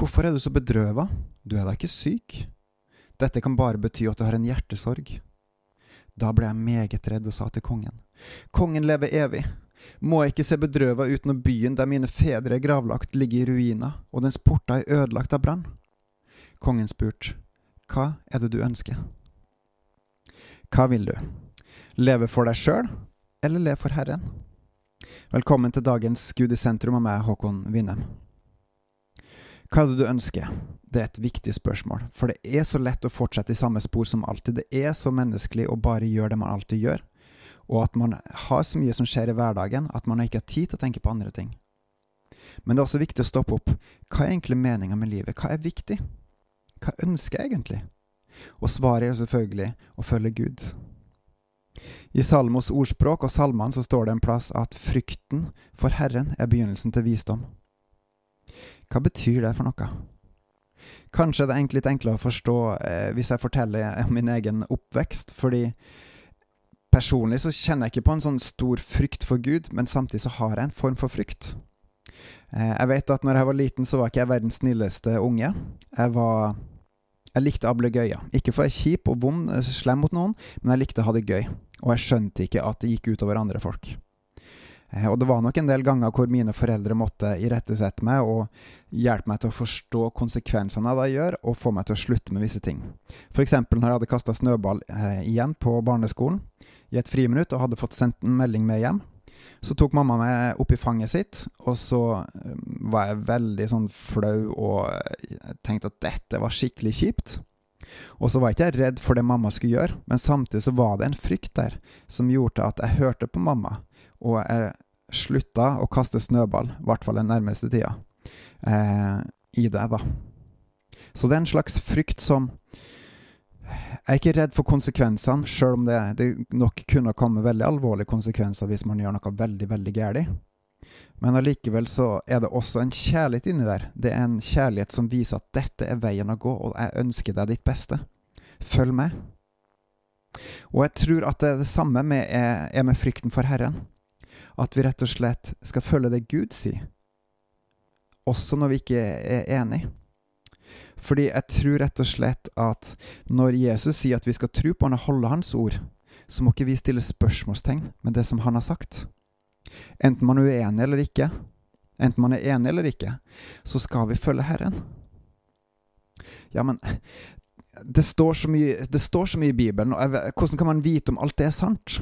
Hvorfor er du så bedrøva? Du er da ikke syk? Dette kan bare bety at du har en hjertesorg. Da ble jeg meget redd og sa til kongen, Kongen lever evig. Må jeg ikke se bedrøva ut når byen der mine fedre er gravlagt, ligger i ruiner, og dens porter er ødelagt av brann? Kongen spurte, Hva er det du ønsker? Hva vil du? Leve for deg sjøl, eller leve for Herren? Velkommen til dagens Gud i sentrum av meg, Håkon Winnem. Hva er det du ønsker? Det er et viktig spørsmål, for det er så lett å fortsette i samme spor som alltid. Det er så menneskelig å bare gjøre det man alltid gjør, og at man har så mye som skjer i hverdagen at man ikke har tid til å tenke på andre ting. Men det er også viktig å stoppe opp. Hva er egentlig meninga med livet? Hva er viktig? Hva ønsker jeg egentlig? Og svaret er selvfølgelig å følge Gud. I Salmos ordspråk og salmene så står det en plass at frykten for Herren er begynnelsen til visdom. Hva betyr det for noe? Kanskje det er litt enklere å forstå eh, hvis jeg forteller om min egen oppvekst, fordi personlig så kjenner jeg ikke på en sånn stor frykt for Gud, men samtidig så har jeg en form for frykt. Eh, jeg vet at når jeg var liten, så var ikke jeg verdens snilleste unge. Jeg var Jeg likte ablegøyer. Ikke for jeg er kjip og vond, eh, slem mot noen, men jeg likte å ha det gøy. Og jeg skjønte ikke at det gikk utover andre folk. Eh, og det var nok en del ganger hvor mine foreldre måtte irettesette meg og hjelpe meg til å forstå konsekvensene av det jeg gjør, og få meg til å slutte med visse ting. F.eks. når jeg hadde kasta snøball eh, igjen på barneskolen i et friminutt og hadde fått sendt en melding med hjem. Så tok mamma meg opp i fanget sitt, og så eh, var jeg veldig sånn flau og tenkte at dette var skikkelig kjipt. Og så var jeg ikke redd for det mamma skulle gjøre, men samtidig så var det en frykt der som gjorde at jeg hørte på mamma og jeg slutta å kaste snøball, i hvert fall den nærmeste tida, eh, i det, da. Så det er en slags frykt som Jeg er ikke redd for konsekvensene, sjøl om det, det, nok kunne komme veldig alvorlige konsekvenser hvis man gjør noe veldig, veldig galt. Men allikevel så er det også en kjærlighet inni der. Det er en kjærlighet som viser at dette er veien å gå, og jeg ønsker deg ditt beste. Følg med. Og jeg tror at det, er det samme med, er, er med frykten for Herren. At vi rett og slett skal følge det Gud sier, også når vi ikke er enig. Fordi jeg tror rett og slett at når Jesus sier at vi skal tro på han og holde hans ord, så må ikke vi stille spørsmålstegn med det som han har sagt. Enten man er uenig eller ikke, enten man er enig eller ikke, så skal vi følge Herren. Ja, men det står så mye, står så mye i Bibelen, og hvordan kan man vite om alt det er sant?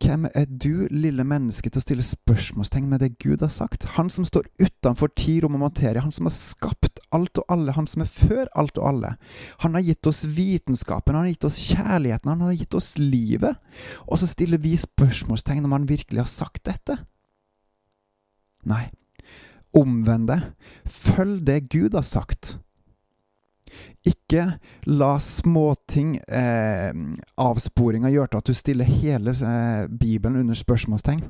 Hvem er du, lille menneske, til å stille spørsmålstegn med det Gud har sagt? Han som står utenfor tid, rom og materie, han som har skapt alt og alle, han som er før alt og alle. Han har gitt oss vitenskapen, han har gitt oss kjærligheten, han har gitt oss livet. Og så stiller vi spørsmålstegn om han virkelig har sagt dette? Nei. Omvend deg. Følg det Gud har sagt. Ikke la småting, eh, avsporinger, gjøre til at du stiller hele eh, Bibelen under spørsmålstegn.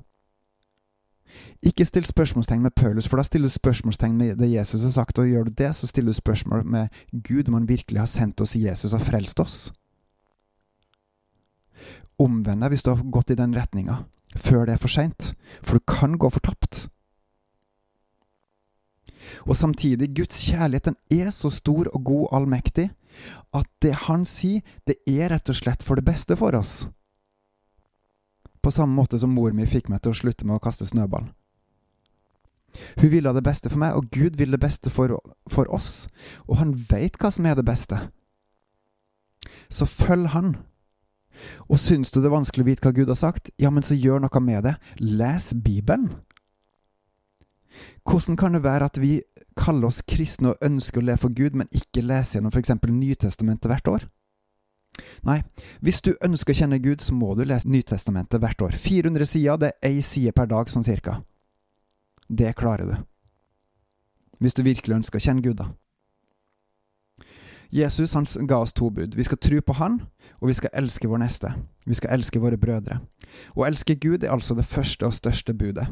Ikke still spørsmålstegn med Paulus, for da stiller du spørsmålstegn med det Jesus har sagt, og gjør du det, så stiller du spørsmål med Gud, om han virkelig har sendt oss Jesus og frelst oss. Omvend deg hvis du har gått i den retninga, før det er for seint, for du kan gå fortapt. Og samtidig, Guds kjærlighet den er så stor og god allmektig at det han sier, det er rett og slett for det beste for oss. På samme måte som mor mi fikk meg til å slutte med å kaste snøball. Hun ville det beste for meg, og Gud vil det beste for, for oss, og han veit hva som er det beste. Så følg han. Og syns du det er vanskelig å vite hva Gud har sagt, ja, men så gjør noe med det. Les Bibelen. Hvordan kan det være at vi kaller oss kristne og ønsker å leve for Gud, men ikke leser gjennom f.eks. Nytestamentet hvert år? Nei, hvis du ønsker å kjenne Gud, så må du lese Nytestamentet hvert år. 400 sider, det er ei side per dag, sånn cirka. Det klarer du. Hvis du virkelig ønsker å kjenne Gud, da. Jesus han ga oss to bud. Vi skal tro på Han, og vi skal elske vår neste. Vi skal elske våre brødre. Å elske Gud er altså det første og største budet.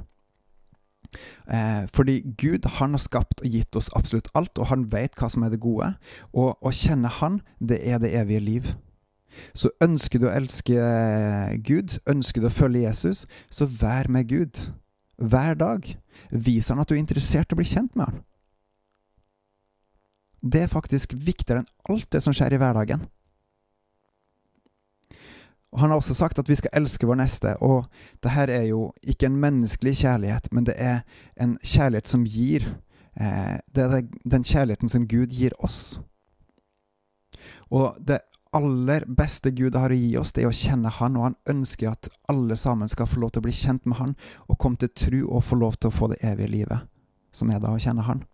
Eh, fordi Gud han har skapt og gitt oss absolutt alt, og han vet hva som er det gode. Og å kjenne Han, det er det evige liv. Så ønsker du å elske eh, Gud, ønsker du å følge Jesus, så vær med Gud. Hver dag. Vis han at du er interessert i å bli kjent med han. Det er faktisk viktigere enn alt det som skjer i hverdagen. Og Han har også sagt at vi skal elske vår neste, og det her er jo ikke en menneskelig kjærlighet, men det er en kjærlighet som gir. Eh, det er den kjærligheten som Gud gir oss. Og det aller beste Gud har å gi oss, det er å kjenne Han, og Han ønsker at alle sammen skal få lov til å bli kjent med Han, og komme til tru og få lov til å få det evige livet, som er da å kjenne Han.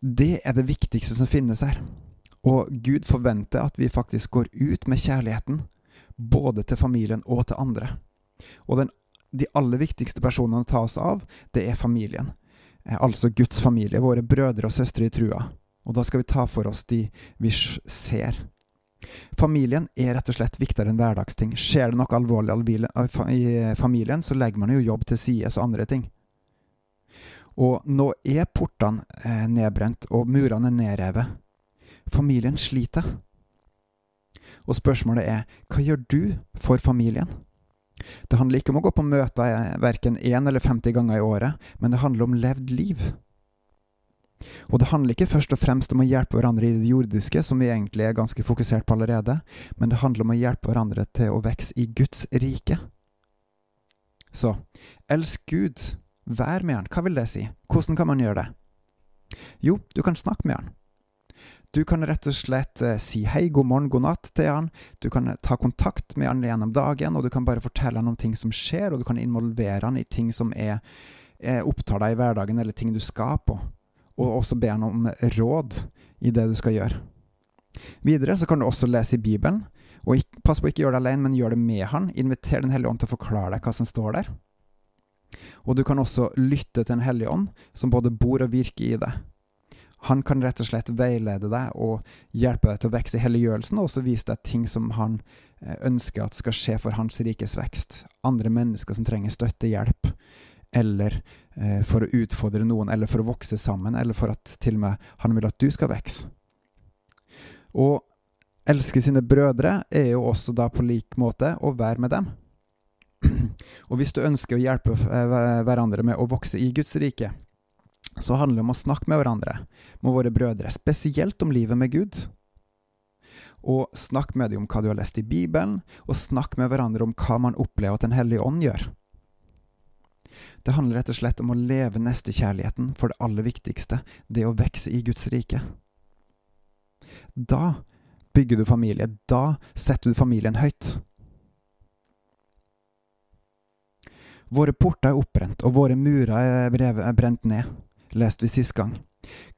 Det er det viktigste som finnes her. Og Gud forventer at vi faktisk går ut med kjærligheten både til familien og til andre. Og den, de aller viktigste personene å ta oss av, det er familien. Eh, altså Guds familie, våre brødre og søstre i trua. Og da skal vi ta for oss de vi ser. Familien er rett og slett viktigere enn hverdagsting. Skjer det noe alvorlig i familien, så legger man jo jobb til side og andre ting. Og nå er portene eh, nedbrent, og murene er nedrevet. Familien sliter. Og spørsmålet er hva gjør du for familien? Det handler ikke om å gå på møter eh, verken én eller 50 ganger i året, men det handler om levd liv. Og det handler ikke først og fremst om å hjelpe hverandre i det jordiske, som vi egentlig er ganske fokusert på allerede, men det handler om å hjelpe hverandre til å vokse i Guds rike. Så elsk Gud, vær med Han, hva vil det si? Hvordan kan man gjøre det? Jo, du kan snakke med Han. Du kan rett og slett eh, si hei, god morgen, god natt til han. Du kan eh, ta kontakt med han gjennom dagen, og du kan bare fortelle han om ting som skjer, og du kan involvere han i ting som er, er opptar deg i hverdagen, eller ting du skal på. Og også be han om råd i det du skal gjøre. Videre så kan du også lese i Bibelen. Og pass på å ikke gjøre det alene, men gjør det med han. Inviter Den hellige ånd til å forklare deg hva som står der. Og du kan også lytte til Den hellige ånd, som både bor og virker i deg. Han kan rett og slett veilede deg og hjelpe deg til å vokse i helliggjørelsen, og også vise deg ting som han eh, ønsker at skal skje for hans rikes vekst. Andre mennesker som trenger støtte, hjelp, eller eh, for å utfordre noen, eller for å vokse sammen, eller for at til og med han vil at du skal vokse. Og elske sine brødre er jo også da på lik måte å være med dem. Og hvis du ønsker å hjelpe eh, hverandre med å vokse i Guds rike, så handler det om å snakke med hverandre, med våre brødre, spesielt om livet med Gud. Og snakk med dem om hva du har lest i Bibelen, og snakk med hverandre om hva man opplever at Den hellige ånd gjør. Det handler rett og slett om å leve nestekjærligheten for det aller viktigste, det å vokse i Guds rike. Da bygger du familie, da setter du familien høyt. Våre porter er oppbrent, og våre murer er brent ned leste vi sist gang.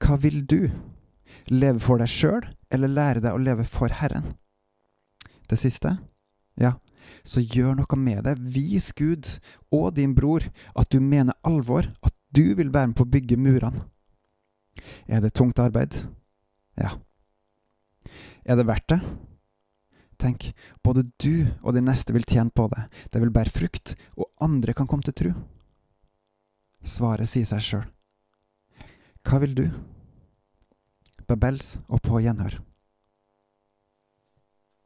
Hva vil du? Leve for deg sjøl, eller lære deg å leve for Herren? Det siste? Ja, så gjør noe med det. Vis Gud og din bror at du mener alvor, at du vil være med på å bygge murene. Er det tungt arbeid? Ja. Er det verdt det? Tenk, både du og de neste vil tjene på det. Det vil bære frukt, og andre kan komme til tru. Svaret sier seg sjøl. Hva vil du? Babels og på gjenhør.